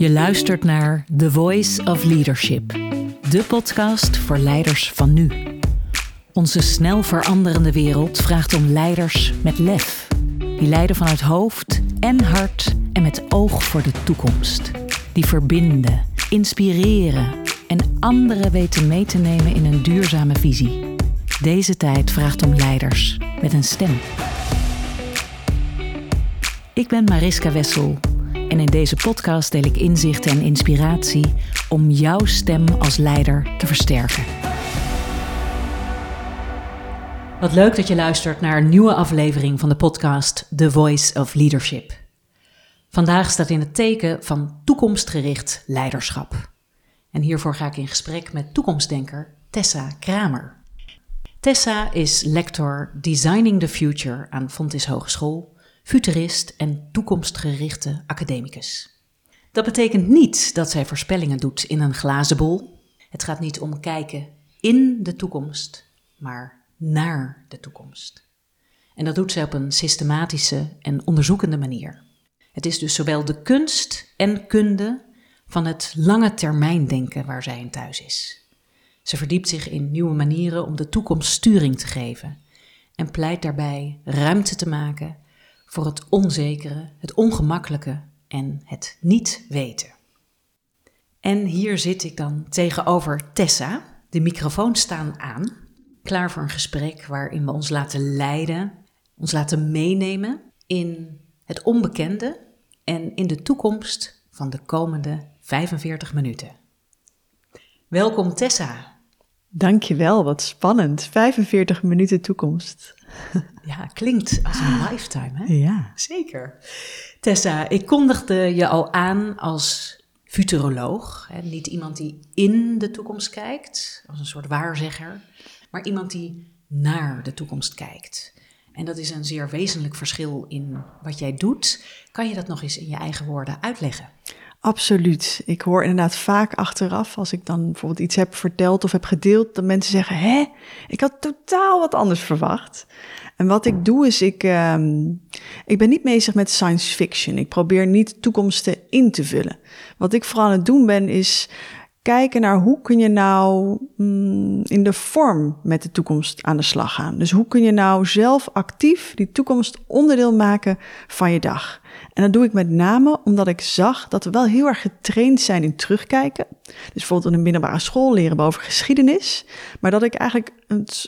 Je luistert naar The Voice of Leadership, de podcast voor leiders van nu. Onze snel veranderende wereld vraagt om leiders met lef, die leiden vanuit hoofd en hart en met oog voor de toekomst. Die verbinden, inspireren en anderen weten mee te nemen in een duurzame visie. Deze tijd vraagt om leiders met een stem. Ik ben Mariska Wessel en in deze podcast deel ik inzichten en inspiratie om jouw stem als leider te versterken. Wat leuk dat je luistert naar een nieuwe aflevering van de podcast The Voice of Leadership. Vandaag staat in het teken van toekomstgericht leiderschap. En hiervoor ga ik in gesprek met toekomstdenker Tessa Kramer. Tessa is lector Designing the Future aan Fontys Hogeschool futurist en toekomstgerichte academicus. Dat betekent niet dat zij voorspellingen doet in een glazen bol. Het gaat niet om kijken in de toekomst, maar naar de toekomst. En dat doet zij op een systematische en onderzoekende manier. Het is dus zowel de kunst en kunde van het lange termijn denken waar zij in thuis is. Ze verdiept zich in nieuwe manieren om de toekomst sturing te geven en pleit daarbij ruimte te maken voor het onzekere, het ongemakkelijke en het niet weten. En hier zit ik dan tegenover Tessa. De microfoons staan aan, klaar voor een gesprek waarin we ons laten leiden, ons laten meenemen in het onbekende en in de toekomst van de komende 45 minuten. Welkom Tessa. Dankjewel, wat spannend. 45 minuten toekomst. Ja, klinkt als een lifetime, hè? Ja. Zeker. Tessa, ik kondigde je al aan als futuroloog. Hè? Niet iemand die in de toekomst kijkt, als een soort waarzegger, maar iemand die naar de toekomst kijkt. En dat is een zeer wezenlijk verschil in wat jij doet. Kan je dat nog eens in je eigen woorden uitleggen? Absoluut. Ik hoor inderdaad vaak achteraf, als ik dan bijvoorbeeld iets heb verteld of heb gedeeld, dat mensen zeggen: Hé, ik had totaal wat anders verwacht. En wat ik doe is, ik, uh, ik ben niet bezig met science fiction. Ik probeer niet toekomsten in te vullen. Wat ik vooral aan het doen ben, is kijken naar hoe kun je nou mm, in de vorm met de toekomst aan de slag gaan. Dus hoe kun je nou zelf actief die toekomst onderdeel maken van je dag. En dat doe ik met name omdat ik zag dat we wel heel erg getraind zijn in terugkijken. Dus bijvoorbeeld in een middelbare school leren we over geschiedenis. Maar dat ik eigenlijk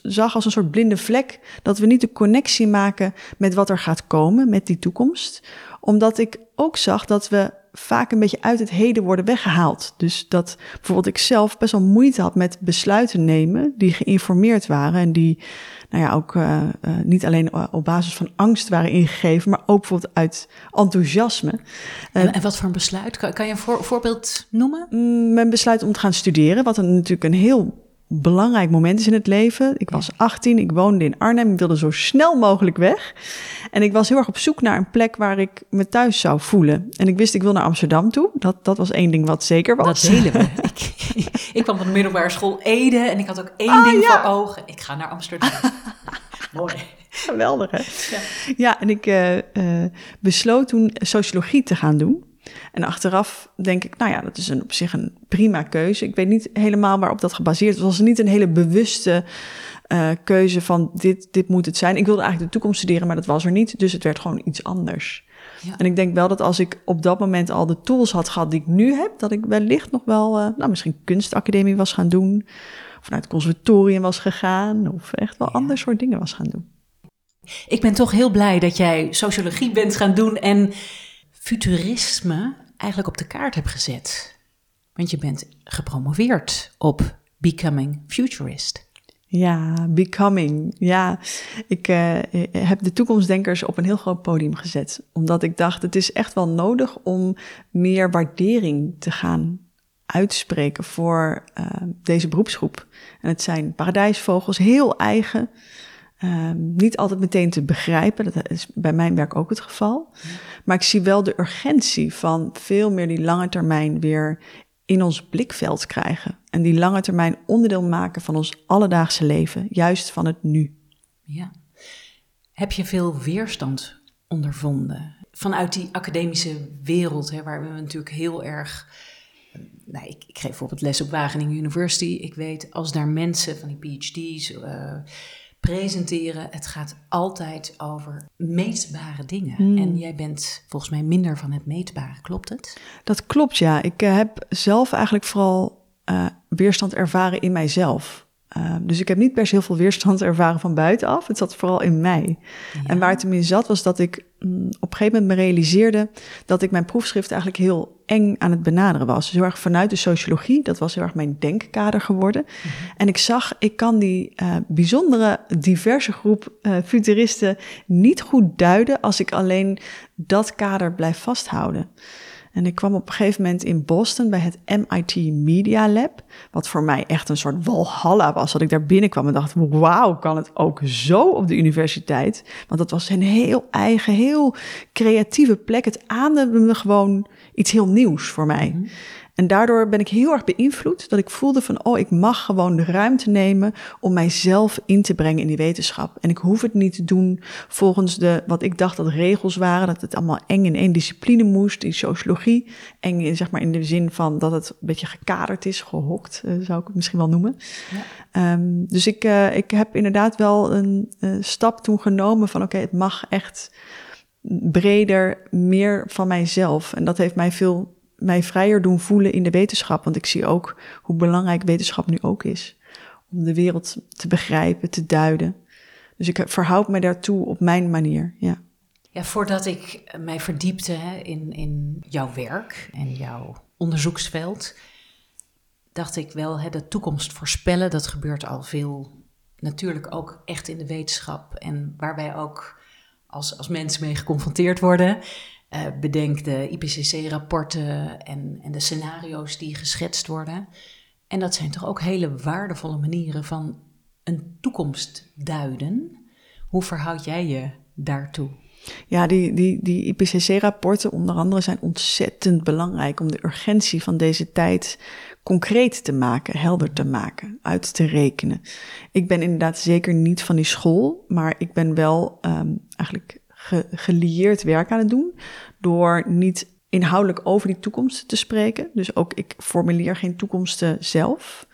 zag als een soort blinde vlek dat we niet de connectie maken met wat er gaat komen, met die toekomst. Omdat ik ook zag dat we vaak een beetje uit het heden worden weggehaald. Dus dat bijvoorbeeld ik zelf best wel moeite had met besluiten nemen die geïnformeerd waren en die nou ja, ook uh, uh, niet alleen op basis van angst waren ingegeven, maar ook bijvoorbeeld uit enthousiasme. En, en wat voor een besluit? Kan, kan je een voor, voorbeeld noemen? Mm, mijn besluit om te gaan studeren, wat een, natuurlijk een heel belangrijk moment is in het leven. Ik was 18, ik woonde in Arnhem, ik wilde zo snel mogelijk weg. En ik was heel erg op zoek naar een plek waar ik me thuis zou voelen. En ik wist, ik wil naar Amsterdam toe. Dat, dat was één ding wat zeker was. Dat we. ik, ik, kwam van de middelbare school Ede en ik had ook één ah, ding voor ogen. Ik ga naar Amsterdam. Mooi. Geweldig, hè? Ja, ja en ik uh, uh, besloot toen sociologie te gaan doen. En achteraf denk ik, nou ja, dat is een, op zich een prima keuze. Ik weet niet helemaal waarop dat gebaseerd was. Het was niet een hele bewuste uh, keuze van dit, dit moet het zijn. Ik wilde eigenlijk de toekomst studeren, maar dat was er niet. Dus het werd gewoon iets anders. Ja. En ik denk wel dat als ik op dat moment al de tools had gehad die ik nu heb, dat ik wellicht nog wel, uh, nou misschien kunstacademie was gaan doen. Of naar het conservatorium was gegaan. Of echt wel ja. ander soort dingen was gaan doen. Ik ben toch heel blij dat jij sociologie bent gaan doen en futurisme eigenlijk op de kaart hebt gezet. Want je bent gepromoveerd op Becoming Futurist. Ja, becoming. Ja, ik uh, heb de toekomstdenkers op een heel groot podium gezet. Omdat ik dacht, het is echt wel nodig om meer waardering te gaan uitspreken voor uh, deze beroepsgroep. En het zijn paradijsvogels, heel eigen. Uh, niet altijd meteen te begrijpen, dat is bij mijn werk ook het geval. Maar ik zie wel de urgentie van veel meer die lange termijn weer in ons blikveld krijgen. En die lange termijn onderdeel maken van ons alledaagse leven, juist van het nu. Ja. Heb je veel weerstand ondervonden? Vanuit die academische wereld, hè, waar we natuurlijk heel erg. Nou, ik, ik, geef bijvoorbeeld les op Wageningen University. Ik weet, als daar mensen van die PhD's uh, presenteren, het gaat altijd over meetbare dingen. Hmm. En jij bent volgens mij minder van het meetbare, klopt het? Dat klopt, ja. Ik uh, heb zelf eigenlijk vooral uh, weerstand ervaren in mijzelf. Uh, dus ik heb niet per se heel veel weerstand ervaren van buitenaf. Het zat vooral in mij. Ja. En waar het in zat, was dat ik mm, op een gegeven moment me realiseerde dat ik mijn proefschrift eigenlijk heel eng aan het benaderen was. Dus heel erg vanuit de sociologie. Dat was heel erg mijn denkkader geworden. Mm -hmm. En ik zag, ik kan die uh, bijzondere, diverse groep uh, futuristen niet goed duiden als ik alleen dat kader blijf vasthouden. En ik kwam op een gegeven moment in Boston bij het MIT Media Lab. Wat voor mij echt een soort walhalla was. Dat ik daar binnenkwam en dacht, wauw, kan het ook zo op de universiteit? Want dat was een heel eigen, heel creatieve plek. Het aandemde gewoon iets heel nieuws voor mij. -hmm. En daardoor ben ik heel erg beïnvloed dat ik voelde van, oh, ik mag gewoon de ruimte nemen om mijzelf in te brengen in die wetenschap. En ik hoef het niet te doen volgens de, wat ik dacht dat regels waren, dat het allemaal eng in één discipline moest, die sociologie. Eng in, zeg maar in de zin van dat het een beetje gekaderd is, gehokt, uh, zou ik het misschien wel noemen. Ja. Um, dus ik, uh, ik heb inderdaad wel een uh, stap toen genomen van, oké, okay, het mag echt breder, meer van mijzelf. En dat heeft mij veel mij vrijer doen voelen in de wetenschap. Want ik zie ook hoe belangrijk wetenschap nu ook is. Om de wereld te begrijpen, te duiden. Dus ik verhoud me daartoe op mijn manier. Ja, ja voordat ik mij verdiepte in, in jouw werk en jouw onderzoeksveld, dacht ik wel, hè, de toekomst voorspellen, dat gebeurt al veel. Natuurlijk ook echt in de wetenschap en waar wij ook als, als mensen mee geconfronteerd worden. Uh, bedenk de IPCC-rapporten en, en de scenario's die geschetst worden. En dat zijn toch ook hele waardevolle manieren van een toekomst duiden. Hoe verhoud jij je daartoe? Ja, die, die, die IPCC-rapporten onder andere zijn ontzettend belangrijk om de urgentie van deze tijd concreet te maken, helder te maken, uit te rekenen. Ik ben inderdaad zeker niet van die school, maar ik ben wel um, eigenlijk ge, gelieerd werk aan het doen. Door niet inhoudelijk over die toekomst te spreken. Dus ook ik formuleer geen toekomsten zelf.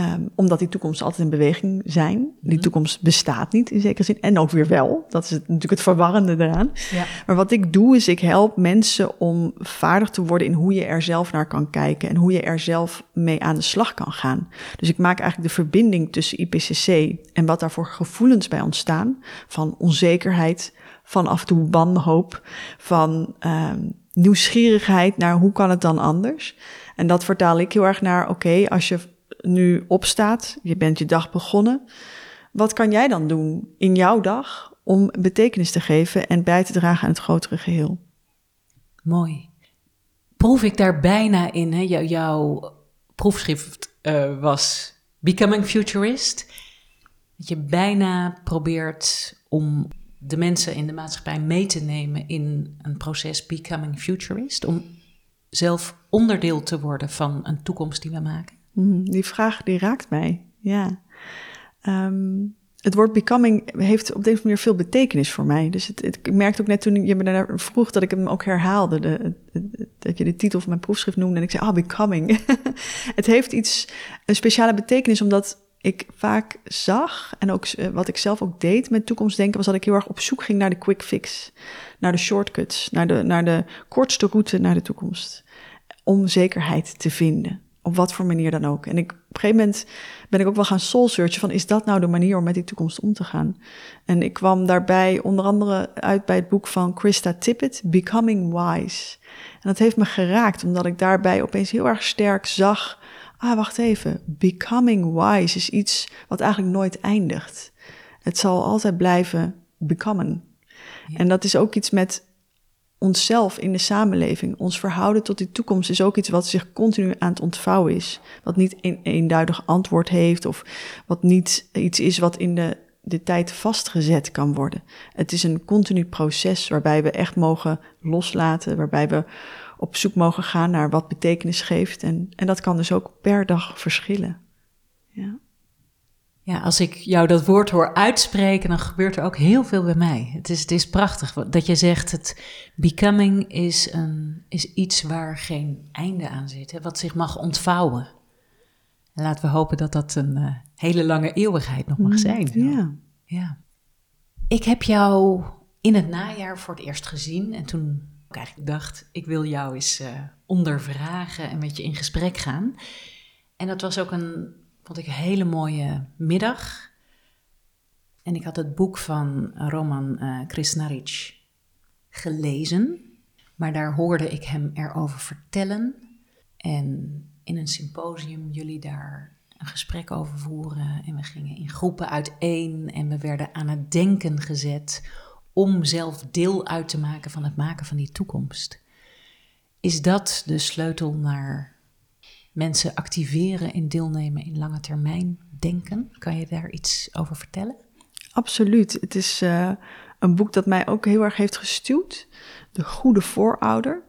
Um, omdat die toekomsten altijd in beweging zijn. Die toekomst bestaat niet in zekere zin. En ook weer wel. Dat is het, natuurlijk het verwarrende eraan. Ja. Maar wat ik doe is ik help mensen om vaardig te worden in hoe je er zelf naar kan kijken. En hoe je er zelf mee aan de slag kan gaan. Dus ik maak eigenlijk de verbinding tussen IPCC en wat daarvoor gevoelens bij ontstaan. Van onzekerheid, van af en toe wanhoop, van um, nieuwsgierigheid naar hoe kan het dan anders. En dat vertaal ik heel erg naar, oké, als je nu opstaat, je bent je dag begonnen, wat kan jij dan doen in jouw dag om betekenis te geven en bij te dragen aan het grotere geheel? Mooi. Proef ik daar bijna in, hè? Jou, jouw proefschrift uh, was Becoming Futurist. Dat je bijna probeert om de mensen in de maatschappij mee te nemen in een proces Becoming Futurist? Om zelf onderdeel te worden van een toekomst die we maken? Mm, die vraag die raakt mij, ja. Um, het woord becoming heeft op deze manier veel betekenis voor mij. Dus het, het, ik merkte ook net toen je me daar vroeg dat ik hem ook herhaalde. De, de, dat je de titel van mijn proefschrift noemde en ik zei, ah, becoming. het heeft iets, een speciale betekenis omdat ik vaak zag, en ook uh, wat ik zelf ook deed met toekomstdenken, was dat ik heel erg op zoek ging naar de quick fix, naar de shortcuts, naar de, naar de kortste route naar de toekomst. Om zekerheid te vinden, op wat voor manier dan ook. En ik, op een gegeven moment ben ik ook wel gaan soul searchen van, is dat nou de manier om met die toekomst om te gaan? En ik kwam daarbij onder andere uit bij het boek van Krista Tippett, Becoming Wise. En dat heeft me geraakt, omdat ik daarbij opeens heel erg sterk zag ah, wacht even, becoming wise is iets wat eigenlijk nooit eindigt. Het zal altijd blijven becomen. Ja. En dat is ook iets met onszelf in de samenleving. Ons verhouden tot die toekomst is ook iets wat zich continu aan het ontvouwen is. Wat niet een eenduidig antwoord heeft of wat niet iets is wat in de, de tijd vastgezet kan worden. Het is een continu proces waarbij we echt mogen loslaten, waarbij we op zoek mogen gaan naar wat betekenis geeft. En, en dat kan dus ook per dag verschillen. Ja. Ja, als ik jou dat woord hoor uitspreken, dan gebeurt er ook heel veel bij mij. Het is, het is prachtig dat je zegt, het becoming is, een, is iets waar geen einde aan zit, hè, wat zich mag ontvouwen. En laten we hopen dat dat een uh, hele lange eeuwigheid nog mag zijn. Ja. ja. Ik heb jou in het najaar voor het eerst gezien en toen ik eigenlijk dacht, ik wil jou eens uh, ondervragen en met je in gesprek gaan. En dat was ook een vond ik een hele mooie middag. En ik had het boek van Roman uh, Krisnaric gelezen. Maar daar hoorde ik hem erover vertellen. En in een symposium jullie daar een gesprek over voeren. En we gingen in groepen uiteen. En we werden aan het denken gezet om zelf deel uit te maken van het maken van die toekomst. Is dat de sleutel naar mensen activeren in deelnemen in lange termijn denken. Kan je daar iets over vertellen? Absoluut. Het is uh, een boek dat mij ook heel erg heeft gestuurd. De Goede Voorouder.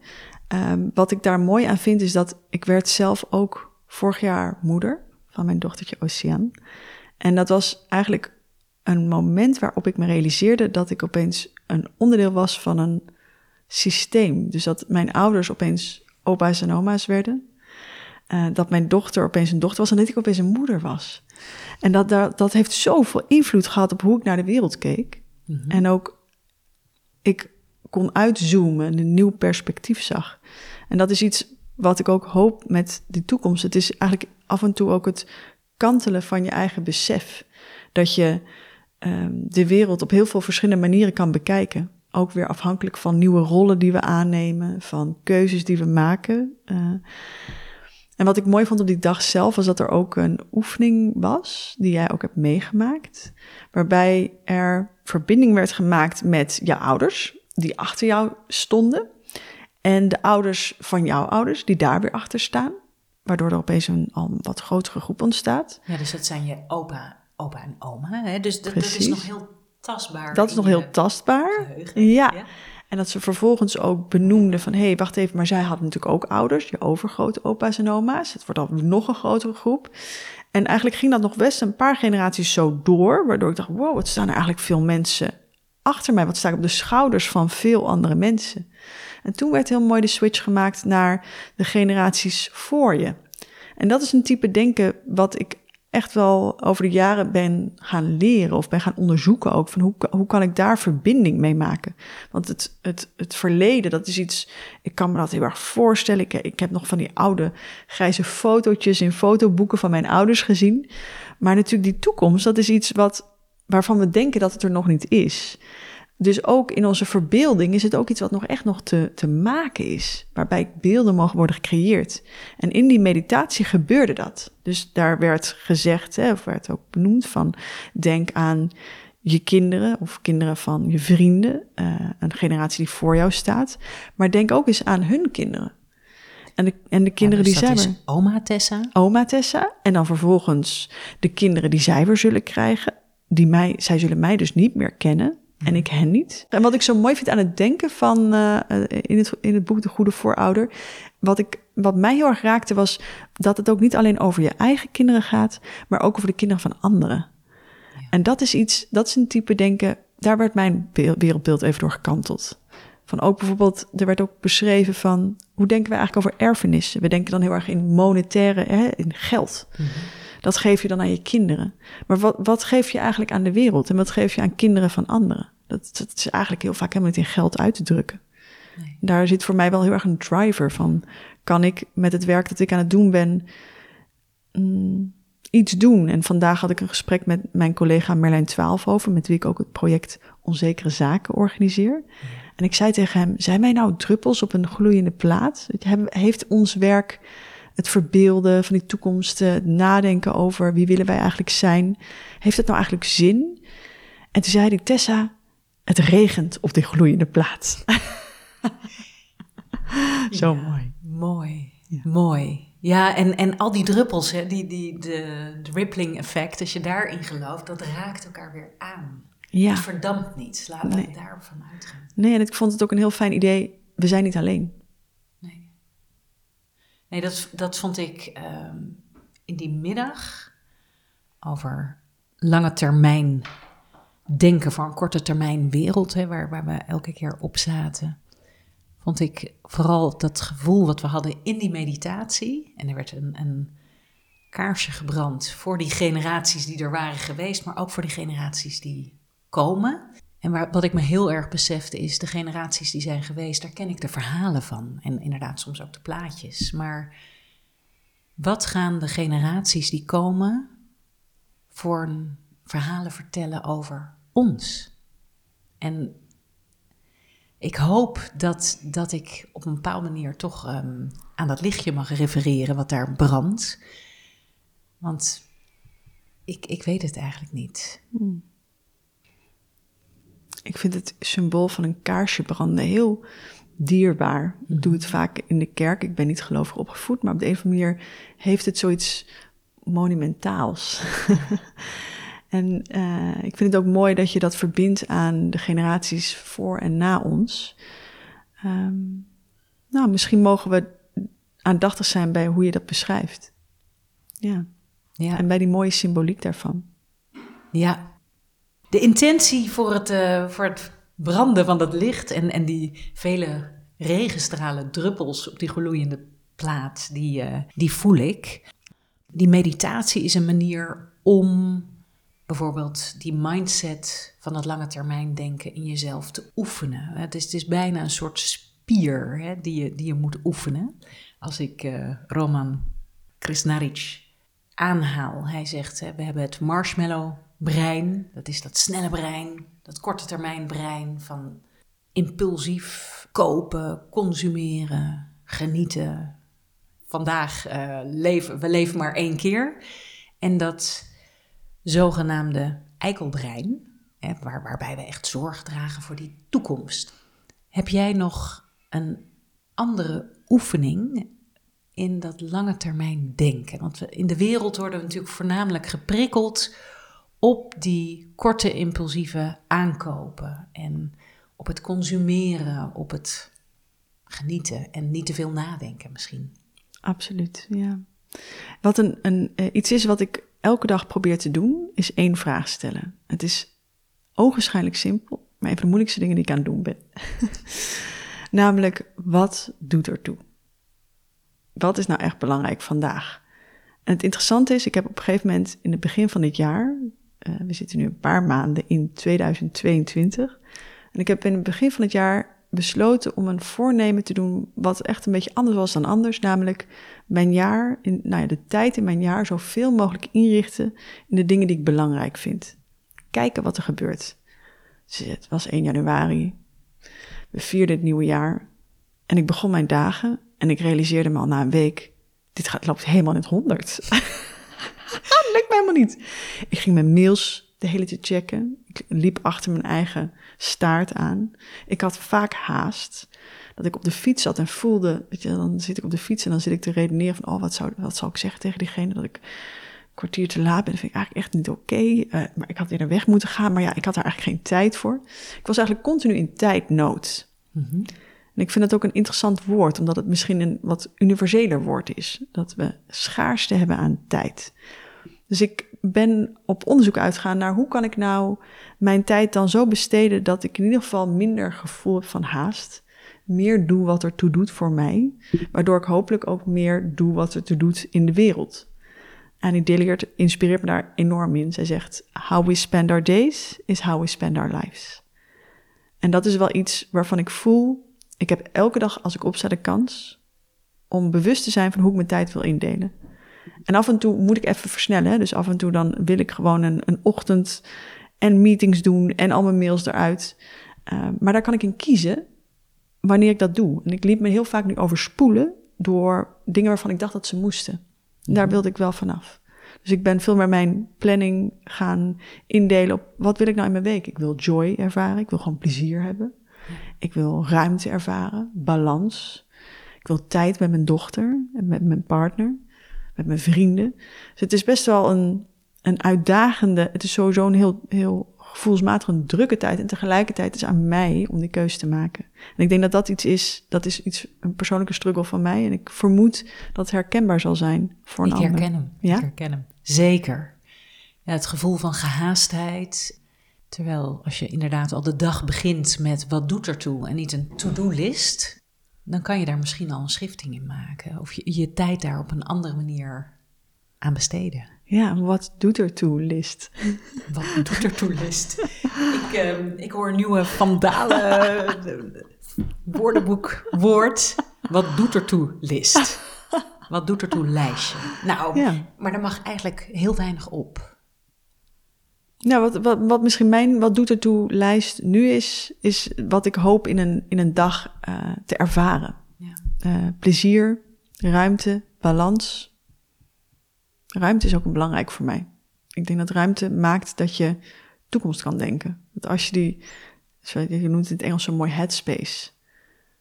Um, wat ik daar mooi aan vind is dat ik werd zelf ook vorig jaar moeder van mijn dochtertje Oceaan. En dat was eigenlijk een moment waarop ik me realiseerde dat ik opeens een onderdeel was van een systeem. Dus dat mijn ouders opeens opa's en oma's werden. Uh, dat mijn dochter opeens een dochter was en dat ik opeens een moeder was. En dat, dat, dat heeft zoveel invloed gehad op hoe ik naar de wereld keek. Mm -hmm. En ook ik kon uitzoomen en een nieuw perspectief zag. En dat is iets wat ik ook hoop met de toekomst. Het is eigenlijk af en toe ook het kantelen van je eigen besef. Dat je um, de wereld op heel veel verschillende manieren kan bekijken. Ook weer afhankelijk van nieuwe rollen die we aannemen, van keuzes die we maken. Uh, en wat ik mooi vond op die dag zelf was dat er ook een oefening was, die jij ook hebt meegemaakt, waarbij er verbinding werd gemaakt met je ouders, die achter jou stonden, en de ouders van jouw ouders, die daar weer achter staan, waardoor er opeens een al wat grotere groep ontstaat. Ja, dus dat zijn je opa, opa en oma, hè? dus dat, dat is nog heel tastbaar. Dat is nog heel tastbaar. Ja. ja. En dat ze vervolgens ook benoemden van... hé, hey, wacht even, maar zij hadden natuurlijk ook ouders... je overgrote opa's en oma's. Het wordt dan nog een grotere groep. En eigenlijk ging dat nog best een paar generaties zo door... waardoor ik dacht, wow, wat staan er eigenlijk veel mensen achter mij? Wat sta ik op de schouders van veel andere mensen? En toen werd heel mooi de switch gemaakt naar de generaties voor je. En dat is een type denken wat ik echt wel over de jaren ben gaan leren of ben gaan onderzoeken ook van hoe, hoe kan ik daar verbinding mee maken. Want het, het, het verleden, dat is iets, ik kan me dat heel erg voorstellen. Ik, ik heb nog van die oude grijze fotootjes in fotoboeken van mijn ouders gezien. Maar natuurlijk die toekomst, dat is iets wat, waarvan we denken dat het er nog niet is. Dus ook in onze verbeelding is het ook iets wat nog echt nog te, te maken is. Waarbij beelden mogen worden gecreëerd. En in die meditatie gebeurde dat. Dus daar werd gezegd, hè, of werd ook benoemd van... denk aan je kinderen of kinderen van je vrienden. Uh, een generatie die voor jou staat. Maar denk ook eens aan hun kinderen. En de, en de kinderen ja, dus die zij weer... oma Tessa. Oma Tessa. En dan vervolgens de kinderen die zij weer zullen krijgen. Die mij, zij zullen mij dus niet meer kennen en ik hen niet. En wat ik zo mooi vind aan het denken van uh, in, het, in het boek De Goede Voorouder, wat, ik, wat mij heel erg raakte was dat het ook niet alleen over je eigen kinderen gaat, maar ook over de kinderen van anderen. Ja. En dat is iets, dat is een type denken, daar werd mijn wereldbeeld even door gekanteld. Van ook bijvoorbeeld, er werd ook beschreven van hoe denken we eigenlijk over erfenissen? We denken dan heel erg in monetaire, hè, in geld. Mm -hmm. Dat geef je dan aan je kinderen. Maar wat, wat geef je eigenlijk aan de wereld? En wat geef je aan kinderen van anderen? Dat, dat is eigenlijk heel vaak helemaal niet in geld uit te drukken. Nee. Daar zit voor mij wel heel erg een driver van. Kan ik met het werk dat ik aan het doen ben mm, iets doen? En vandaag had ik een gesprek met mijn collega Merlijn Twaalf over, met wie ik ook het project Onzekere Zaken organiseer. Ja. En ik zei tegen hem: Zijn wij nou druppels op een gloeiende plaat? Heeft ons werk het verbeelden van die toekomst, het nadenken over wie willen wij eigenlijk zijn, heeft het nou eigenlijk zin? En toen zei hij, Tessa, het regent op die gloeiende plaat. Zo ja, mooi. Mooi, ja. mooi. Ja, en, en al die druppels, hè, die, die, de, de rippling effect, als je daarin gelooft, dat raakt elkaar weer aan. Ja. Het verdampt niet. Laten we nee. daarvan uitgaan. Nee, en ik vond het ook een heel fijn idee. We zijn niet alleen. Nee. Nee, dat, dat vond ik um, in die middag over lange termijn denken voor een korte termijn wereld, hè, waar, waar we elke keer op zaten, vond ik vooral dat gevoel wat we hadden in die meditatie. En er werd een, een kaarsje gebrand voor die generaties die er waren geweest, maar ook voor die generaties die komen. En waar, wat ik me heel erg besefte is, de generaties die zijn geweest, daar ken ik de verhalen van. En inderdaad soms ook de plaatjes. Maar wat gaan de generaties die komen voor verhalen vertellen over ons? En ik hoop dat, dat ik op een bepaalde manier toch um, aan dat lichtje mag refereren wat daar brandt. Want ik, ik weet het eigenlijk niet. Hmm. Ik vind het symbool van een kaarsje branden heel dierbaar. Ik doe het vaak in de kerk. Ik ben niet gelovig opgevoed, maar op de een of andere manier heeft het zoiets monumentaals. en uh, ik vind het ook mooi dat je dat verbindt aan de generaties voor en na ons. Um, nou, misschien mogen we aandachtig zijn bij hoe je dat beschrijft. Ja. ja. En bij die mooie symboliek daarvan. Ja, de intentie voor het, uh, voor het branden van dat licht en, en die vele regenstralen, druppels op die gloeiende plaat, die, uh, die voel ik. Die meditatie is een manier om bijvoorbeeld die mindset van het lange termijn denken in jezelf te oefenen. Het is, het is bijna een soort spier hè, die, je, die je moet oefenen. Als ik uh, Roman Krisnaric aanhaal, hij zegt: we hebben het marshmallow brein, dat is dat snelle brein, dat korte termijn brein van impulsief kopen, consumeren, genieten. Vandaag uh, leven we leven maar één keer. En dat zogenaamde eikelbrein, hè, waar, waarbij we echt zorg dragen voor die toekomst. Heb jij nog een andere oefening in dat lange termijn denken? Want we, in de wereld worden we natuurlijk voornamelijk geprikkeld op die korte impulsieve aankopen en op het consumeren, op het genieten en niet te veel nadenken misschien. Absoluut, ja. Wat een, een, uh, iets is wat ik elke dag probeer te doen, is één vraag stellen. Het is ogenschijnlijk simpel, maar een van de moeilijkste dingen die ik aan het doen ben. Namelijk, wat doet er toe? Wat is nou echt belangrijk vandaag? En het interessante is, ik heb op een gegeven moment in het begin van dit jaar, uh, we zitten nu een paar maanden in 2022. En ik heb in het begin van het jaar besloten om een voornemen te doen wat echt een beetje anders was dan anders. Namelijk mijn jaar, in, nou ja, de tijd in mijn jaar zoveel mogelijk inrichten in de dingen die ik belangrijk vind. Kijken wat er gebeurt. Dus het was 1 januari. We vierden het nieuwe jaar. En ik begon mijn dagen en ik realiseerde me al na een week, dit gaat, loopt helemaal in het honderd. dat lukt me helemaal niet. Ik ging mijn mails de hele tijd checken. Ik liep achter mijn eigen staart aan. Ik had vaak haast. Dat ik op de fiets zat en voelde, weet je, dan zit ik op de fiets en dan zit ik te redeneren van, oh, wat zou, wat zou ik zeggen tegen diegene dat ik een kwartier te laat ben. Dat vind ik eigenlijk echt niet oké. Okay. Uh, maar ik had eerder weg moeten gaan, maar ja, ik had daar eigenlijk geen tijd voor. Ik was eigenlijk continu in tijdnood. Mm -hmm. En ik vind dat ook een interessant woord, omdat het misschien een wat universeler woord is. Dat we schaarste hebben aan tijd. Dus ik ben op onderzoek uitgegaan naar hoe kan ik nou mijn tijd dan zo besteden dat ik in ieder geval minder gevoel heb van haast. Meer doe wat er toe doet voor mij. Waardoor ik hopelijk ook meer doe wat er toe doet in de wereld. En die inspireert me daar enorm in. Zij zegt: How we spend our days is how we spend our lives. En dat is wel iets waarvan ik voel ik heb elke dag als ik opsta de kans om bewust te zijn van hoe ik mijn tijd wil indelen. En af en toe moet ik even versnellen. Dus af en toe dan wil ik gewoon een, een ochtend en meetings doen en al mijn mails eruit. Uh, maar daar kan ik in kiezen wanneer ik dat doe. En ik liet me heel vaak nu overspoelen door dingen waarvan ik dacht dat ze moesten. Daar wilde ik wel vanaf. Dus ik ben veel meer mijn planning gaan indelen op wat wil ik nou in mijn week. Ik wil joy ervaren, ik wil gewoon plezier hebben. Ik wil ruimte ervaren, balans. Ik wil tijd met mijn dochter en met mijn partner, met mijn vrienden. Dus het is best wel een, een uitdagende, het is sowieso een heel, heel gevoelsmatig een drukke tijd. En tegelijkertijd is aan mij om die keuze te maken. En ik denk dat dat iets is, dat is iets, een persoonlijke struggle van mij. En ik vermoed dat het herkenbaar zal zijn voor een ik ander. Herken hem. Ja? Ik herken hem. Zeker. ja, het gevoel van gehaastheid. Terwijl als je inderdaad al de dag begint met wat doet ertoe en niet een to-do-list, dan kan je daar misschien al een schifting in maken. Of je je tijd daar op een andere manier aan besteden. Ja, wat doet er toe, list? Wat doet er toe, list? ik, uh, ik hoor een nieuwe vandalen woordenboek woord. Wat doet er toe, list? Wat doet er toe, lijstje? Nou, Ja. maar daar mag eigenlijk heel weinig op. Nou, wat, wat, wat misschien mijn wat doet ertoe lijst nu is, is wat ik hoop in een, in een dag eh, te ervaren. Ja. Eh, plezier, ruimte, balans. Ruimte is ook belangrijk voor mij. Ik denk dat ruimte maakt dat je toekomst kan denken. Dat als je die, je noemt het in het Engels zo mooi headspace.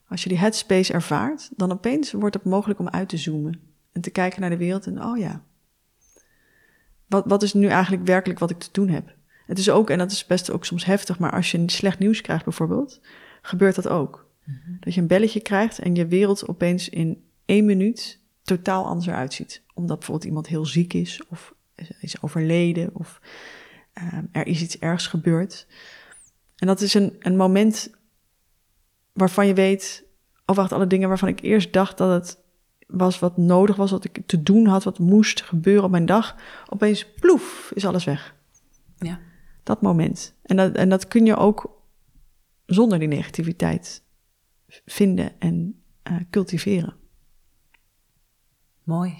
Als je die headspace ervaart, dan opeens wordt het mogelijk om uit te zoomen. En te kijken naar de wereld en oh ja, wat, wat is nu eigenlijk werkelijk wat ik te doen heb? Het is ook, en dat is best ook soms heftig, maar als je slecht nieuws krijgt bijvoorbeeld, gebeurt dat ook. Dat je een belletje krijgt en je wereld opeens in één minuut totaal anders eruit ziet. Omdat bijvoorbeeld iemand heel ziek is of is overleden of eh, er is iets ergs gebeurd. En dat is een, een moment waarvan je weet, oh wacht, alle dingen waarvan ik eerst dacht dat het was wat nodig was, wat ik te doen had, wat moest gebeuren op mijn dag. Opeens, ploef, is alles weg. Ja. Dat moment. En dat, en dat kun je ook zonder die negativiteit vinden en eh, cultiveren. Mooi.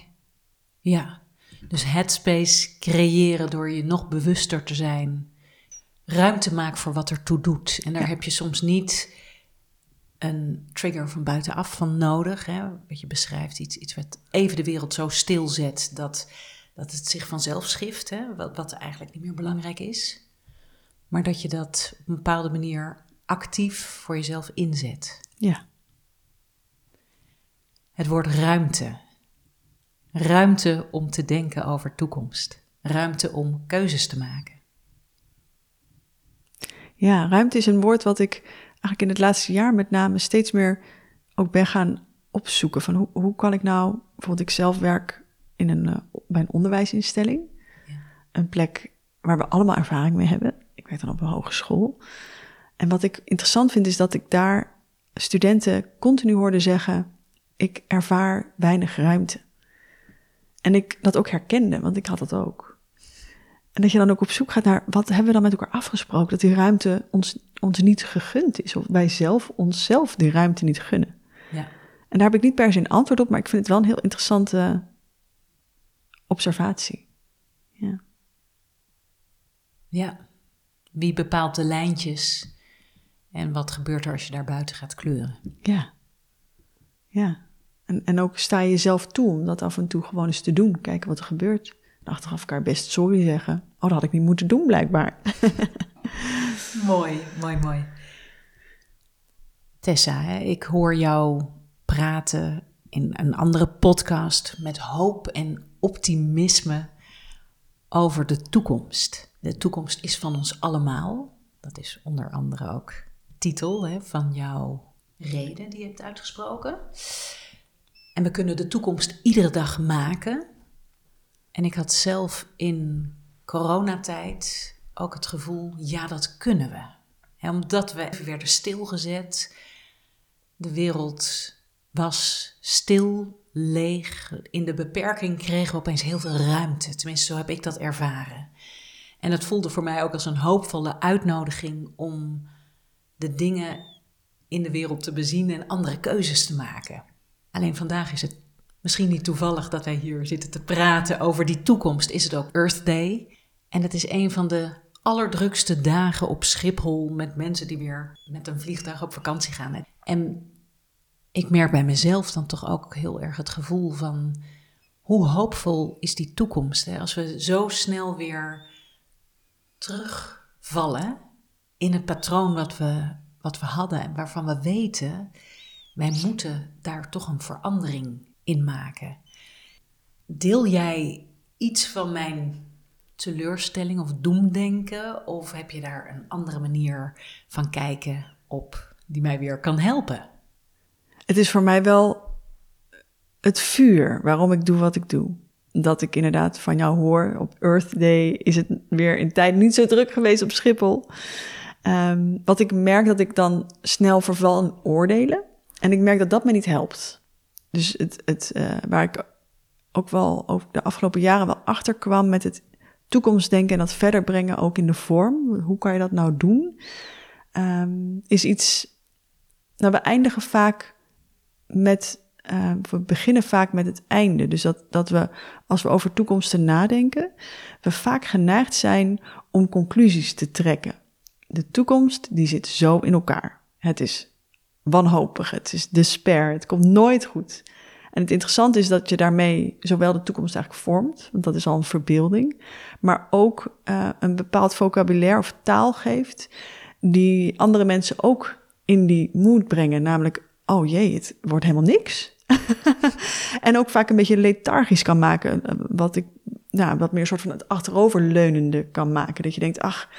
Ja. Dus headspace creëren door je nog bewuster te zijn. Ruimte maken voor wat er toe doet. En daar Ja. heb je soms niet een trigger van buitenaf van nodig. Hè? Wat je beschrijft, iets, iets wat even de wereld zo stilzet dat, dat het zich vanzelf schift. Hè? Wat, wat eigenlijk niet meer belangrijk is. Maar dat je dat op een bepaalde manier actief voor jezelf inzet. Ja, Het woord ruimte. Ruimte om te denken over toekomst. Ruimte om keuzes te maken. ja, ruimte is een woord wat ik eigenlijk in het laatste jaar met name steeds meer ook ben gaan opzoeken. Van hoe, hoe kan ik nou, bijvoorbeeld ik zelf werk in een, eh, bij een onderwijsinstelling. Ja. Een plek waar we allemaal ervaring mee hebben. Ik werk dan op een hogeschool. En wat ik interessant vind is dat ik daar studenten continu hoorde zeggen... ik ervaar weinig ruimte. En ik dat ook herkende, want ik had dat ook. En dat je dan ook op zoek gaat naar wat hebben we dan met elkaar afgesproken? Dat die ruimte ons, ons niet gegund is. Of wij zelf onszelf die ruimte niet gunnen. Ja. En daar heb ik niet per se een antwoord op, maar ik vind het wel een heel interessante observatie. Ja. ja. Wie bepaalt de lijntjes en wat gebeurt er als je daar buiten gaat kleuren? Ja. Ja. En, en ook sta je jezelf toe om dat af en toe gewoon eens te doen. Kijken wat er gebeurt. Achteraf elkaar best sorry zeggen. Oh, dat had ik niet moeten doen, blijkbaar. Mooi, mooi, mooi. Tessa, hè, ik hoor jou praten in een andere podcast met hoop en optimisme over de toekomst. De toekomst is van ons allemaal. Dat is onder andere ook titel hè, van jouw reden die je hebt uitgesproken. En we kunnen de toekomst iedere dag maken. En ik had zelf in coronatijd ook het gevoel, ja, dat kunnen we. Omdat we werden stilgezet. De wereld was stil, leeg. In de beperking kregen we opeens heel veel ruimte. Tenminste, zo heb ik dat ervaren. En het voelde voor mij ook als een hoopvolle uitnodiging om de dingen in de wereld te bezien en andere keuzes te maken. Alleen vandaag is het misschien niet toevallig dat wij hier zitten te praten over die toekomst. Is het ook Earth Day? En het is een van de allerdrukste dagen op Schiphol met mensen die weer met een vliegtuig op vakantie gaan. En ik merk bij mezelf dan toch ook heel erg het gevoel van hoe hoopvol is die toekomst? Hè? Als we zo snel weer terugvallen in het patroon wat we, wat we hadden en waarvan we weten, wij moeten daar toch een verandering in maken. Deel jij iets van mijn teleurstelling of doemdenken? Of heb je daar een andere manier van kijken op die mij weer kan helpen? Het is voor mij wel het vuur waarom ik doe wat ik doe. dat ik inderdaad van jou hoor. Op Earth Day is het weer in tijd niet zo druk geweest op Schiphol. Um, wat ik merk dat ik dan snel verval in oordelen. En ik merk dat dat me niet helpt. Dus het, het, uh, waar ik ook wel over de afgelopen jaren wel achter kwam met het toekomstdenken en dat verder brengen ook in de vorm. Hoe kan je dat nou doen? Um, is iets. Nou, we eindigen vaak met. Uh, we beginnen vaak met het einde. Dus dat, dat we, als we over toekomsten nadenken, we vaak geneigd zijn om conclusies te trekken. De toekomst, die zit zo in elkaar. Het is wanhopig, het is despair, het komt nooit goed. En het interessante is dat je daarmee zowel de toekomst eigenlijk vormt, want dat is al een verbeelding, maar ook uh, een bepaald vocabulaire of taal geeft die andere mensen ook in die mood brengen. Namelijk, oh jee, het wordt helemaal niks. en ook vaak een beetje lethargisch kan maken, eh, wat ik, nou, wat meer een soort van het achteroverleunende kan maken. Dat je denkt, ach,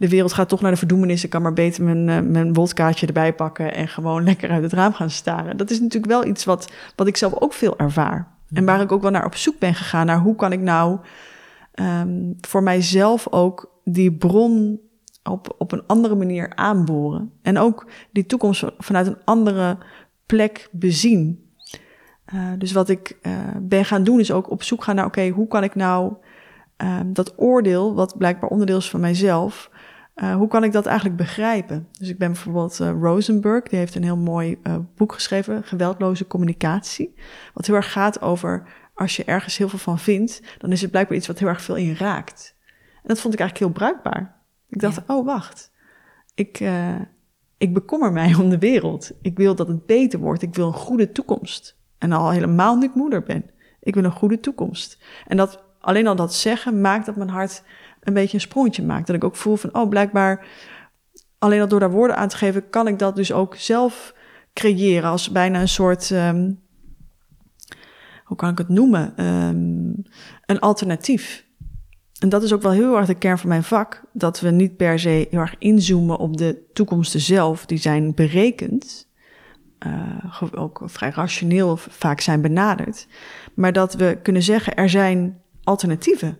de wereld gaat toch naar de verdoemenis. Ik kan maar beter mijn, uh, mijn wodkaartje erbij pakken en gewoon lekker uit het raam gaan staren. Dat is natuurlijk wel iets wat, wat ik zelf ook veel ervaar. En waar ik ook wel naar op zoek ben gegaan, naar hoe kan ik nou um, voor mijzelf ook die bron op, op een andere manier aanboren. En ook die toekomst vanuit een andere plek bezien. Uh, dus wat ik uh, ben gaan doen is ook op zoek gaan naar, oké, okay, hoe kan ik nou um, dat oordeel, wat blijkbaar onderdeel is van mijzelf, uh, hoe kan ik dat eigenlijk begrijpen? Dus ik ben bijvoorbeeld uh, Rosenberg, die heeft een heel mooi uh, boek geschreven, Geweldloze Communicatie. Wat heel erg gaat over als je ergens heel veel van vindt, dan is het blijkbaar iets wat heel erg veel in raakt. En dat vond ik eigenlijk heel bruikbaar. Ik dacht, ja. oh wacht, ik, ik bekommer mij om de wereld. Ik wil dat het beter wordt. Ik wil een goede toekomst. En al helemaal nu ik moeder ben. Ik wil een goede toekomst. En dat, alleen al dat zeggen maakt dat mijn hart een beetje een sprongetje maakt. Dat ik ook voel van, oh, blijkbaar alleen al door daar woorden aan te geven, kan ik dat dus ook zelf creëren als bijna een soort, um, hoe kan ik het noemen, um, een alternatief. En dat is ook wel heel erg de kern van mijn vak, dat we niet per se heel erg inzoomen op de toekomsten zelf, die zijn berekend, uh, ook vrij rationeel vaak zijn benaderd, maar dat we kunnen zeggen, er zijn alternatieven.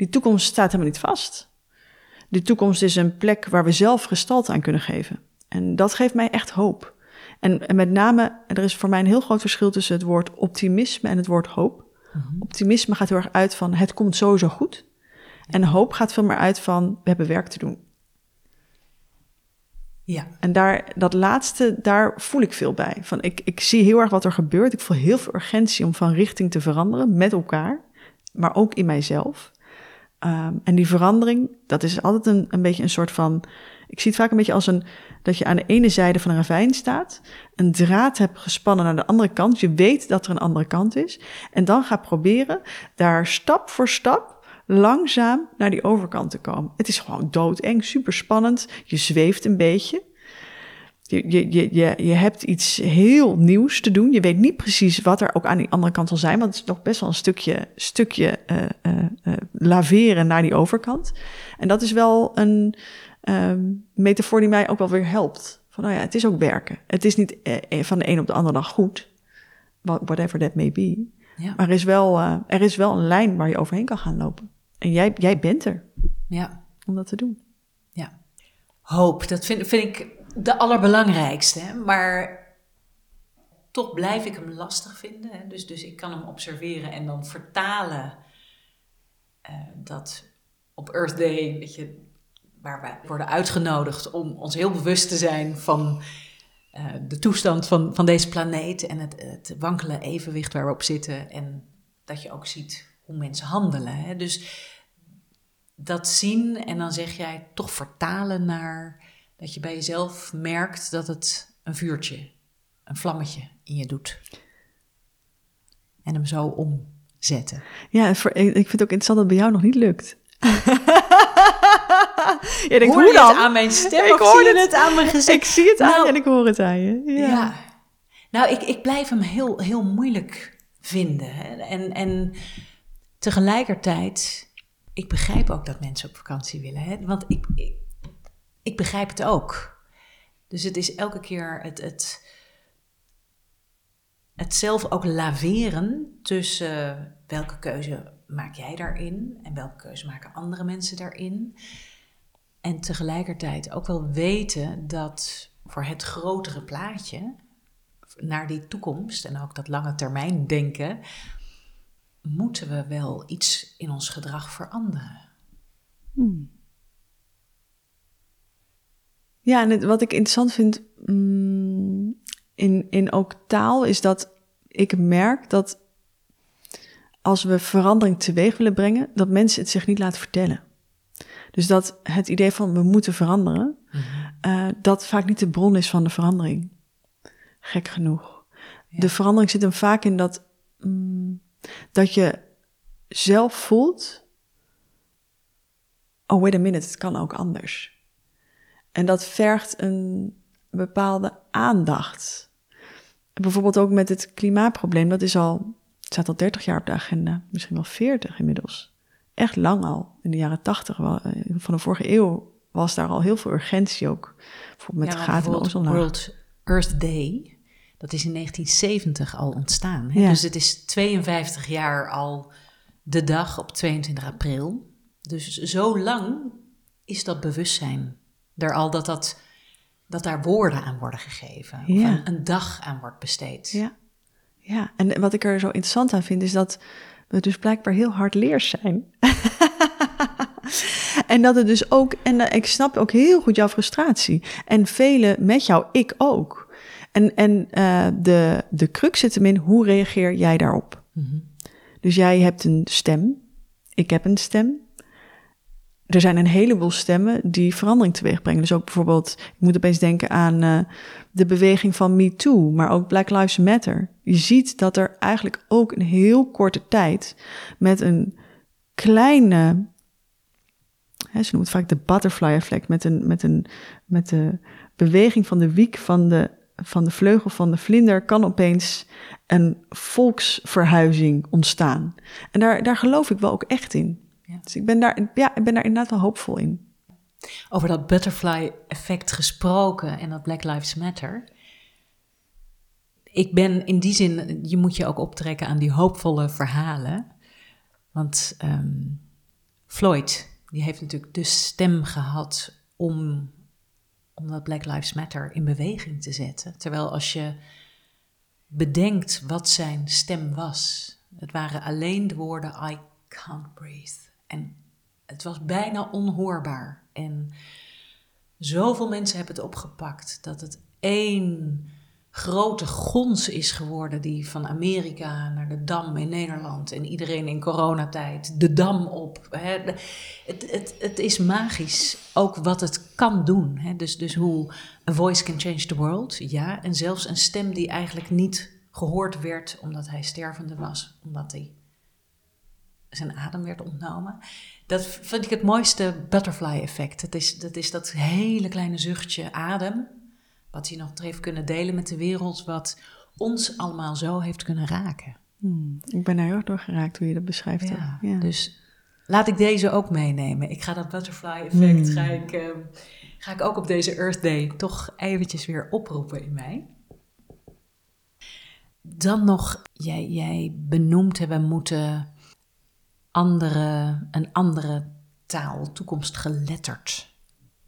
Die toekomst staat helemaal niet vast. Die toekomst is een plek waar we zelf gestalte aan kunnen geven. En dat geeft mij echt hoop. En, en met name, er is voor mij een heel groot verschil tussen het woord optimisme en het woord hoop. Mm-hmm. Optimisme gaat heel erg uit van het komt sowieso goed. En hoop gaat veel meer uit van we hebben werk te doen. Ja. En daar, dat laatste, daar voel ik veel bij. Van ik, ik zie heel erg wat er gebeurt. Ik voel heel veel urgentie om van richting te veranderen met elkaar, maar ook in mijzelf. Um, en die verandering, dat is altijd een, een beetje een soort van. Ik zie het vaak een beetje als een. dat je aan de ene zijde van een ravijn staat. een draad hebt gespannen naar de andere kant. Je weet dat er een andere kant is. En dan gaat proberen daar stap voor stap. langzaam naar die overkant te komen. Het is gewoon doodeng, super spannend. Je zweeft een beetje. Je, je, je, je hebt iets heel nieuws te doen. Je weet niet precies wat er ook aan die andere kant zal zijn. Want het is nog best wel een stukje, stukje uh, uh, uh, laveren naar die overkant. En dat is wel een um, metafoor die mij ook wel weer helpt. Van nou ja, het is ook werken. Het is niet van de een op de andere dag goed. Whatever that may be. Ja. Maar er is, wel, er is wel een lijn waar je overheen kan gaan lopen. En jij, jij bent er. Ja. Om dat te doen. Ja. Hoop, dat vind, vind ik de allerbelangrijkste. Maar toch blijf ik hem lastig vinden. Dus, dus ik kan hem observeren en dan vertalen uh, dat op Earth Day, weet je, waar we worden uitgenodigd om ons heel bewust te zijn van uh, de toestand van, van deze planeet en het, het wankele evenwicht waar we op zitten. En dat je ook ziet hoe mensen handelen. Hè? Dus dat zien en dan zeg jij toch vertalen naar dat je bij jezelf merkt dat het een vuurtje, een vlammetje in je doet. En hem zo omzetten. Ja, ik vind het ook interessant dat het bij jou nog niet lukt. je denkt, hoor hoe dan? het aan mijn stem ik hoor het, het aan mijn gezicht? Ik zie het nou, aan en ik hoor het aan je. Ja. ja. Nou, ik, ik blijf hem heel, heel moeilijk vinden. En, en tegelijkertijd, ik begrijp ook dat mensen op vakantie willen. Hè? Want ik, ik ik begrijp het ook. Dus het is elke keer het, het, het zelf ook laveren tussen welke keuze maak jij daarin en welke keuze maken andere mensen daarin. En tegelijkertijd ook wel weten dat voor het grotere plaatje, naar die toekomst en ook dat lange termijn denken, moeten we wel iets in ons gedrag veranderen. Hmm. Ja, en wat ik interessant vind mm, in, in ook taal is dat ik merk dat als we verandering teweeg willen brengen, dat mensen het zich niet laten vertellen. Dus dat het idee van we moeten veranderen, mhm. eh, dat vaak niet de bron is van de verandering. Gek genoeg. De verandering zit hem vaak in dat, mm, dat je zelf voelt, oh wait a minute, het kan ook anders. En dat vergt een bepaalde aandacht. Bijvoorbeeld ook met het klimaatprobleem, dat is al, het staat al 30 jaar op de agenda, misschien wel 40 inmiddels. Echt lang al. In de jaren 80 eh, van de vorige eeuw was daar al heel veel urgentie ook. Bijvoorbeeld met ja, gaten de World Earth Day, dat is in 1970 al ontstaan. Hè? Dus het is 52 jaar al de dag op 22 april. Dus zo lang is dat bewustzijn er al dat, dat, dat daar woorden aan worden gegeven. Ja. Of een, dag aan wordt besteed. Ja. ja, en wat ik er zo interessant aan vind, is dat we dus blijkbaar heel hard leers zijn. en dat het dus ook, en eh, ik snap ook heel goed jouw frustratie. En velen met jou, ik ook. En, en uh, de, de crux zit hem in, hoe reageer jij daarop? Mhm. Dus jij hebt een stem, ik heb een stem er zijn een heleboel stemmen die verandering teweeg brengen. Dus ook bijvoorbeeld, ik moet opeens denken aan uh, de beweging van Me Too, maar ook Black Lives Matter. Je ziet dat er eigenlijk ook een heel korte tijd met een kleine, hè, ze noemen het vaak de butterfly effect, met, een, met, een, met de beweging van de wiek van de, van de vleugel van de vlinder, kan opeens een volksverhuizing ontstaan. En daar, daar geloof ik wel ook echt in. Dus ik ben, daar, ja, ik ben daar inderdaad wel hoopvol in. Over dat butterfly effect gesproken en dat Black Lives Matter. Ik ben in die zin, je moet je ook optrekken aan die hoopvolle verhalen. Want ehm, Floyd, die heeft natuurlijk de stem gehad om, om dat Black Lives Matter in beweging te zetten. Terwijl als je bedenkt wat zijn stem was, het waren alleen de woorden I can't breathe. En het was bijna onhoorbaar. En zoveel mensen hebben het opgepakt dat het één grote gons is geworden die van Amerika naar de Dam in Nederland en iedereen in coronatijd de Dam op. Het, het, het is magisch ook wat het kan doen. Dus, dus hoe a voice can change the world, ja. En zelfs een stem die eigenlijk niet gehoord werd omdat hij stervende was, omdat hij zijn adem werd ontnomen. Dat vind ik het mooiste butterfly effect. Dat is, dat is dat hele kleine zuchtje adem, wat hij nog heeft kunnen delen met de wereld, wat ons allemaal zo heeft kunnen raken. Hmm, ik ben daar heel erg door geraakt hoe je dat beschrijft. Ja, ja. Dus laat ik deze ook meenemen. Ik ga dat butterfly effect, hmm. ga, ik, ehm, ga ik ook op deze Earth Day toch eventjes weer oproepen in mij. Dan nog, jij, jij benoemt hebben moeten andere, een andere taal, toekomstgeletterd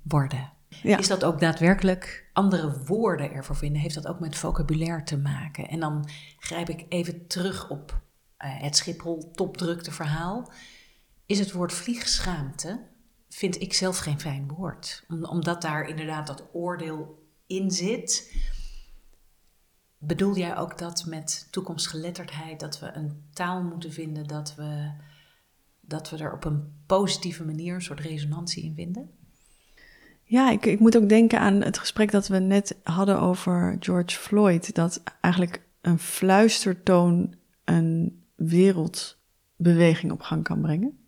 worden. Is dat ook daadwerkelijk andere woorden ervoor vinden? Heeft dat ook met vocabulaire te maken? En dan grijp ik even terug op uh, het Schiphol topdrukte verhaal. Is het woord vliegschaamte, vind ik zelf geen fijn woord. omdat daar inderdaad dat oordeel in zit. Bedoel jij ook dat met toekomstgeletterdheid, dat we een taal moeten vinden dat we dat we er op een positieve manier een soort resonantie in vinden? Ja, ik, ik moet ook denken aan het gesprek dat we net hadden over George Floyd. Dat eigenlijk een fluistertoon een wereldbeweging op gang kan brengen.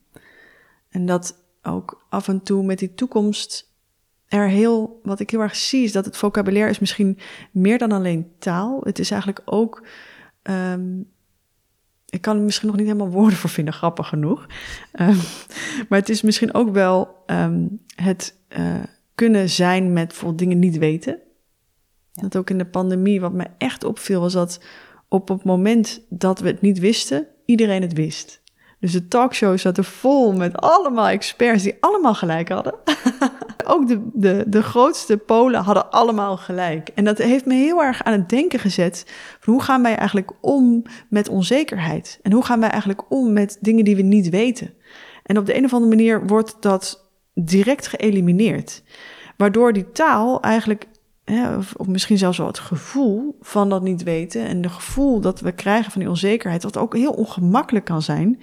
En dat ook af en toe met die toekomst er heel, wat ik heel erg zie, is dat het vocabulaire is misschien meer dan alleen taal. Het is eigenlijk ook ehm, ik kan er misschien nog niet helemaal woorden voor vinden, grappig genoeg. Um, maar het is misschien ook wel um, het uh, kunnen zijn met bijvoorbeeld dingen niet weten. Dat ook in de pandemie, wat me echt opviel, was dat op het moment dat we het niet wisten, iedereen het wist. Dus de talkshows zaten vol met allemaal experts die allemaal gelijk hadden. Ook de, de, de grootste polen hadden allemaal gelijk. En dat heeft me heel erg aan het denken gezet. Hoe gaan wij eigenlijk om met onzekerheid? En hoe gaan wij eigenlijk om met dingen die we niet weten? En op de een of andere manier wordt dat direct geëlimineerd. Waardoor die taal eigenlijk, hè, of, of misschien zelfs wel het gevoel van dat niet weten en de gevoel dat we krijgen van die onzekerheid, wat ook heel ongemakkelijk kan zijn,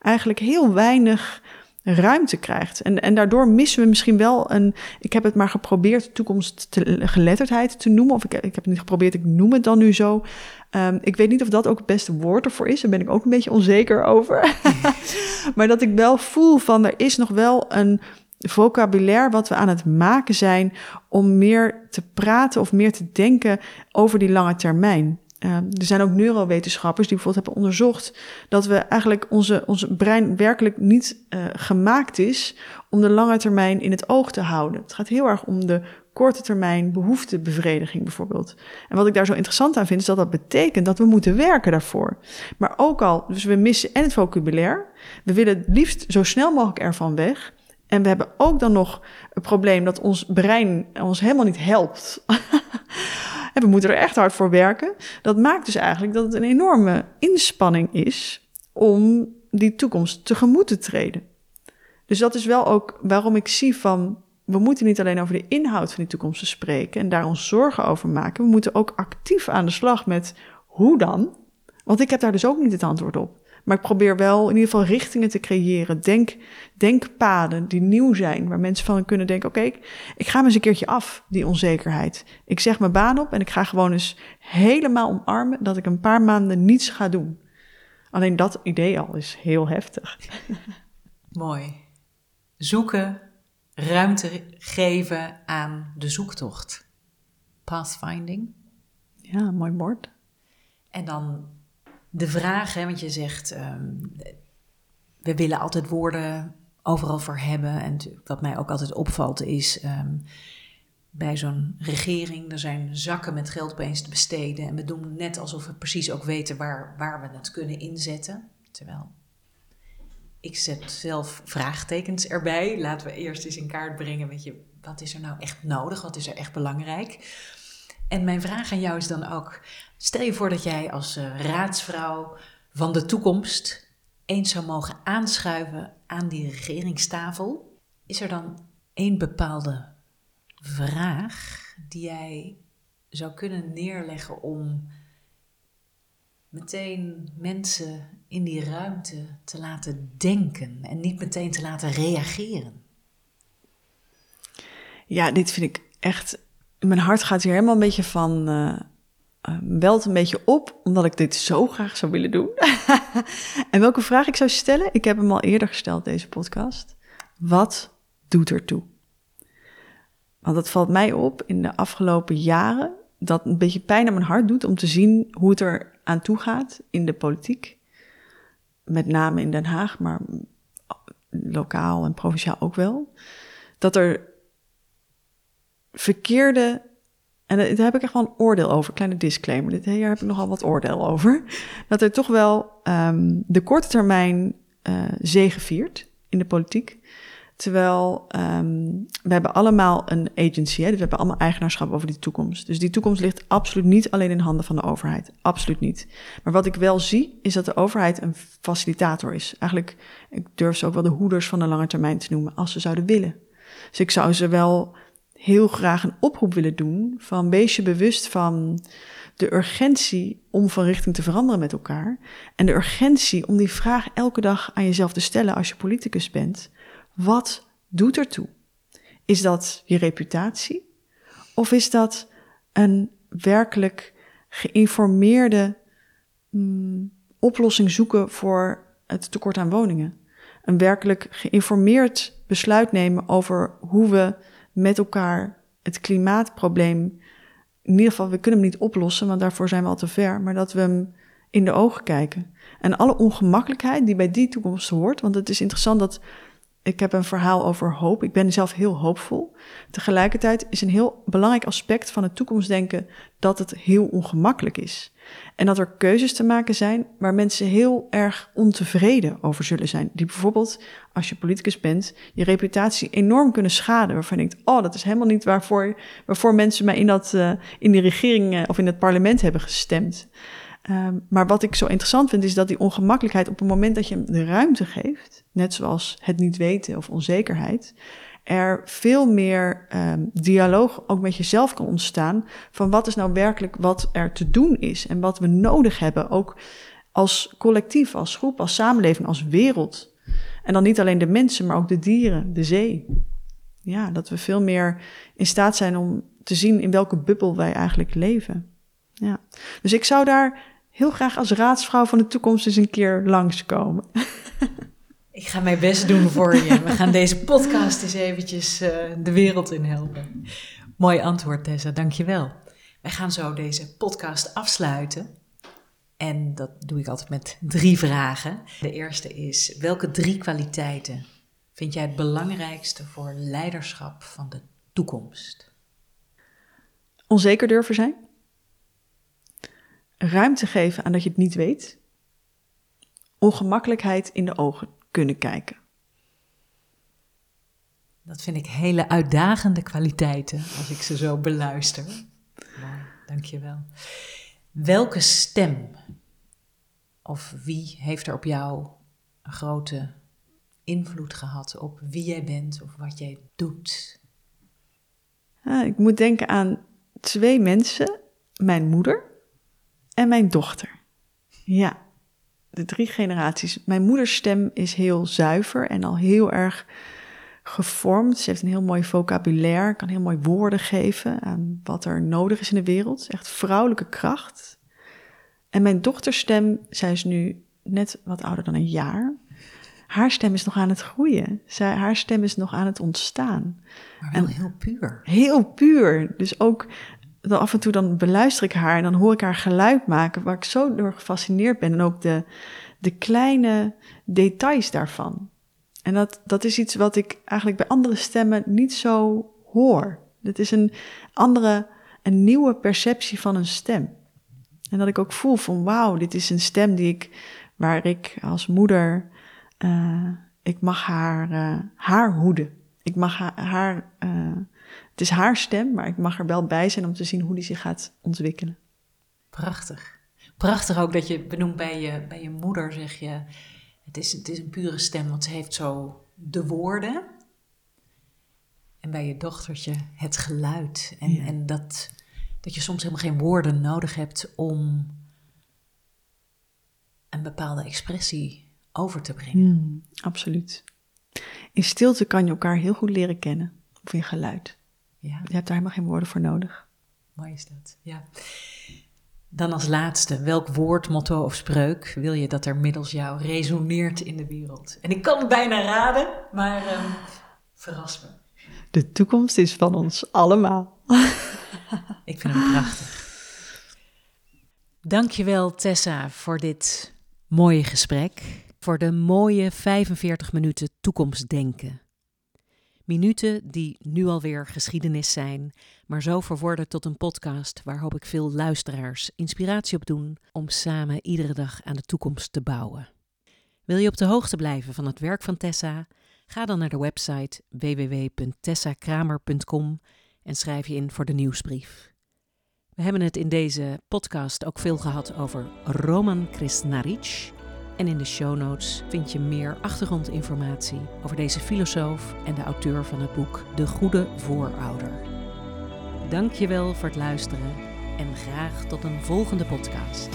eigenlijk heel weinig ruimte krijgt. En, en daardoor missen we misschien wel een. Ik heb het maar geprobeerd toekomstgeletterdheid te noemen. Of ik, ik heb het niet geprobeerd, ik noem het dan nu zo. Um, ik weet niet of dat ook het beste woord ervoor is. Daar ben ik ook een beetje onzeker over. maar dat ik wel voel van er is nog wel een vocabulaire wat we aan het maken zijn om meer te praten of meer te denken over die lange termijn. Uh, er zijn ook neurowetenschappers die bijvoorbeeld hebben onderzocht dat we eigenlijk onze, onze brein werkelijk niet uh, gemaakt is om de lange termijn in het oog te houden. Het gaat heel erg om de korte termijn behoeftebevrediging bijvoorbeeld. En wat ik daar zo interessant aan vind, is dat dat betekent dat we moeten werken daarvoor. Maar ook al, dus we missen en het vocabulaire, we willen het liefst zo snel mogelijk ervan weg. En we hebben ook dan nog het probleem dat ons brein ons helemaal niet helpt. en we moeten er echt hard voor werken. Dat maakt dus eigenlijk dat het een enorme inspanning is om die toekomst tegemoet te treden. Dus dat is wel ook waarom ik zie van we moeten niet alleen over de inhoud van die toekomst spreken en daar ons zorgen over maken. We moeten ook actief aan de slag met hoe dan? Want ik heb daar dus ook niet het antwoord op. Maar ik probeer wel in ieder geval richtingen te creëren. Denk, denkpaden die nieuw zijn, waar mensen van kunnen denken: oké, ik ga me eens een keertje af, die onzekerheid. Ik zeg mijn baan op en ik ga gewoon eens helemaal omarmen dat ik een paar maanden niets ga doen. Alleen dat idee al is heel heftig. Mooi. Zoeken, ruimte geven aan de zoektocht. Pathfinding. Ja, mooi woord. En dan de vraag, hè, want je zegt, um, we willen altijd woorden overal voor hebben. En wat mij ook altijd opvalt is, um, bij zo'n regering, er zijn zakken met geld opeens te besteden. En we doen net alsof we precies ook weten waar, waar we het kunnen inzetten. Terwijl ik zet zelf vraagtekens erbij. Laten we eerst eens in kaart brengen, je, wat is er nou echt nodig? Wat is er echt belangrijk? En mijn vraag aan jou is dan ook: stel je voor dat jij als uh, raadsvrouw van de toekomst eens zou mogen aanschuiven aan die regeringstafel. Is er dan één bepaalde vraag die jij zou kunnen neerleggen om meteen mensen in die ruimte te laten denken en niet meteen te laten reageren? Ja, dit vind ik echt mijn hart gaat hier helemaal een beetje van. Uh, welt een beetje op, omdat ik dit zo graag zou willen doen. en welke vraag ik zou stellen? Ik heb hem al eerder gesteld, deze podcast. Wat doet er toe? Want dat valt mij op in de afgelopen jaren. Dat een beetje pijn aan mijn hart doet om te zien hoe het er aan toe gaat in de politiek. Met name in Den Haag, maar lokaal en provinciaal ook wel. Dat er verkeerde. En daar heb ik echt wel een oordeel over, kleine disclaimer. Dit hier heb ik nogal wat oordeel over. Dat er toch wel um, de korte termijn uh, zegeviert in de politiek. Terwijl um, we hebben allemaal een agency, hè? Dus we hebben allemaal eigenaarschap over die toekomst. Dus die toekomst ligt absoluut niet alleen in handen van de overheid. Absoluut niet. Maar wat ik wel zie, is dat de overheid een facilitator is. Eigenlijk, ik durf ze ook wel de hoeders van de lange termijn te noemen, als ze zouden willen. Dus ik zou ze wel heel graag een oproep willen doen van wees je bewust van de urgentie om van richting te veranderen met elkaar. En de urgentie om die vraag elke dag aan jezelf te stellen als je politicus bent. Wat doet er toe? Is dat je reputatie? Of is dat een werkelijk geïnformeerde mm, oplossing zoeken voor het tekort aan woningen? Een werkelijk geïnformeerd besluit nemen over hoe we met elkaar het klimaatprobleem. In ieder geval, we kunnen hem niet oplossen, want daarvoor zijn we al te ver. Maar dat we hem in de ogen kijken. En alle ongemakkelijkheid die bij die toekomst hoort. Want het is interessant dat ik heb een verhaal over hoop. Ik ben zelf heel hoopvol. Tegelijkertijd is een heel belangrijk aspect van het toekomstdenken dat het heel ongemakkelijk is. En dat er keuzes te maken zijn waar mensen heel erg ontevreden over zullen zijn. Die bijvoorbeeld, als je politicus bent, je reputatie enorm kunnen schaden. Waarvan je denkt, oh, dat is helemaal niet waarvoor, waarvoor mensen mij in, dat, uh, in die regering uh, of in het parlement hebben gestemd. Um, maar wat ik zo interessant vind, is dat die ongemakkelijkheid op het moment dat je hem de ruimte geeft, net zoals het niet weten of onzekerheid, er veel meer um, dialoog ook met jezelf kan ontstaan van wat is nou werkelijk wat er te doen is en wat we nodig hebben, ook als collectief, als groep, als samenleving, als wereld. En dan niet alleen de mensen, maar ook de dieren, de zee. Ja, dat we veel meer in staat zijn om te zien in welke bubbel wij eigenlijk leven. Ja. Dus ik zou daar heel graag als raadsvrouw van de toekomst eens een keer langskomen. Ik ga mijn best doen voor je. We gaan deze podcast eens eventjes uh, de wereld in helpen. Mooi antwoord, Tessa. Dankjewel. Wij gaan zo deze podcast afsluiten. En dat doe ik altijd met drie vragen. De eerste is, welke drie kwaliteiten vind jij het belangrijkste voor leiderschap van de toekomst? Onzeker durven zijn ruimte geven aan dat je het niet weet, ongemakkelijkheid in de ogen kunnen kijken. Dat vind ik hele uitdagende kwaliteiten als ik ze zo beluister. Mooi, dankjewel. Welke stem of wie heeft er op jou een grote invloed gehad op wie jij bent of wat jij doet? ik moet denken aan twee mensen. Mijn moeder, en mijn dochter. Ja, de drie generaties. Mijn moeders stem is heel zuiver en al heel erg gevormd. Ze heeft een heel mooi vocabulaire, kan heel mooi woorden geven aan wat er nodig is in de wereld. Echt vrouwelijke kracht. En mijn dochterstem, zij is nu net wat ouder dan een jaar. Haar stem is nog aan het groeien. Zij, haar stem is nog aan het ontstaan. Maar wel en heel puur. Heel puur. Dus ook dan af en toe dan beluister ik haar en dan hoor ik haar geluid maken, waar ik zo door gefascineerd ben. En ook de, de kleine details daarvan. En dat, dat is iets wat ik eigenlijk bij andere stemmen niet zo hoor. Het is een andere, een nieuwe perceptie van een stem. En dat ik ook voel van wauw, dit is een stem die ik, waar ik als moeder, uh, ik mag haar, uh, haar hoeden. Ik mag haar, haar uh, het is haar stem, maar ik mag er wel bij zijn om te zien hoe die zich gaat ontwikkelen. Prachtig. Prachtig ook dat je benoemt bij je, bij je moeder, zeg je. Het is, het is een pure stem, want ze heeft zo de woorden. En bij je dochtertje het geluid. En, en dat, dat je soms helemaal geen woorden nodig hebt om een bepaalde expressie over te brengen. Mm, absoluut. In stilte kan je elkaar heel goed leren kennen, of in geluid. Ja. Je hebt daar helemaal geen woorden voor nodig. Mooi is dat, ja. Dan als laatste, welk woord, motto of spreuk wil je dat er middels jou resoneert in de wereld? En ik kan het bijna raden, maar um, verras me. De toekomst is van ons allemaal. ik vind hem prachtig. Dankjewel Tessa voor dit mooie gesprek. Voor de mooie 45 minuten toekomstdenken. Minuten die nu alweer geschiedenis zijn, maar zo verworden tot een podcast waar hoop ik veel luisteraars inspiratie op doen om samen iedere dag aan de toekomst te bouwen. Wil je op de hoogte blijven van het werk van Tessa? Ga dan naar de website www.tessakramer.com en schrijf je in voor de nieuwsbrief. We hebben het in deze podcast ook veel gehad over Roman Krasnaric, en in de show notes vind je meer achtergrondinformatie over deze filosoof en de auteur van het boek De Goede Voorouder. Dank je wel voor het luisteren en graag tot een volgende podcast.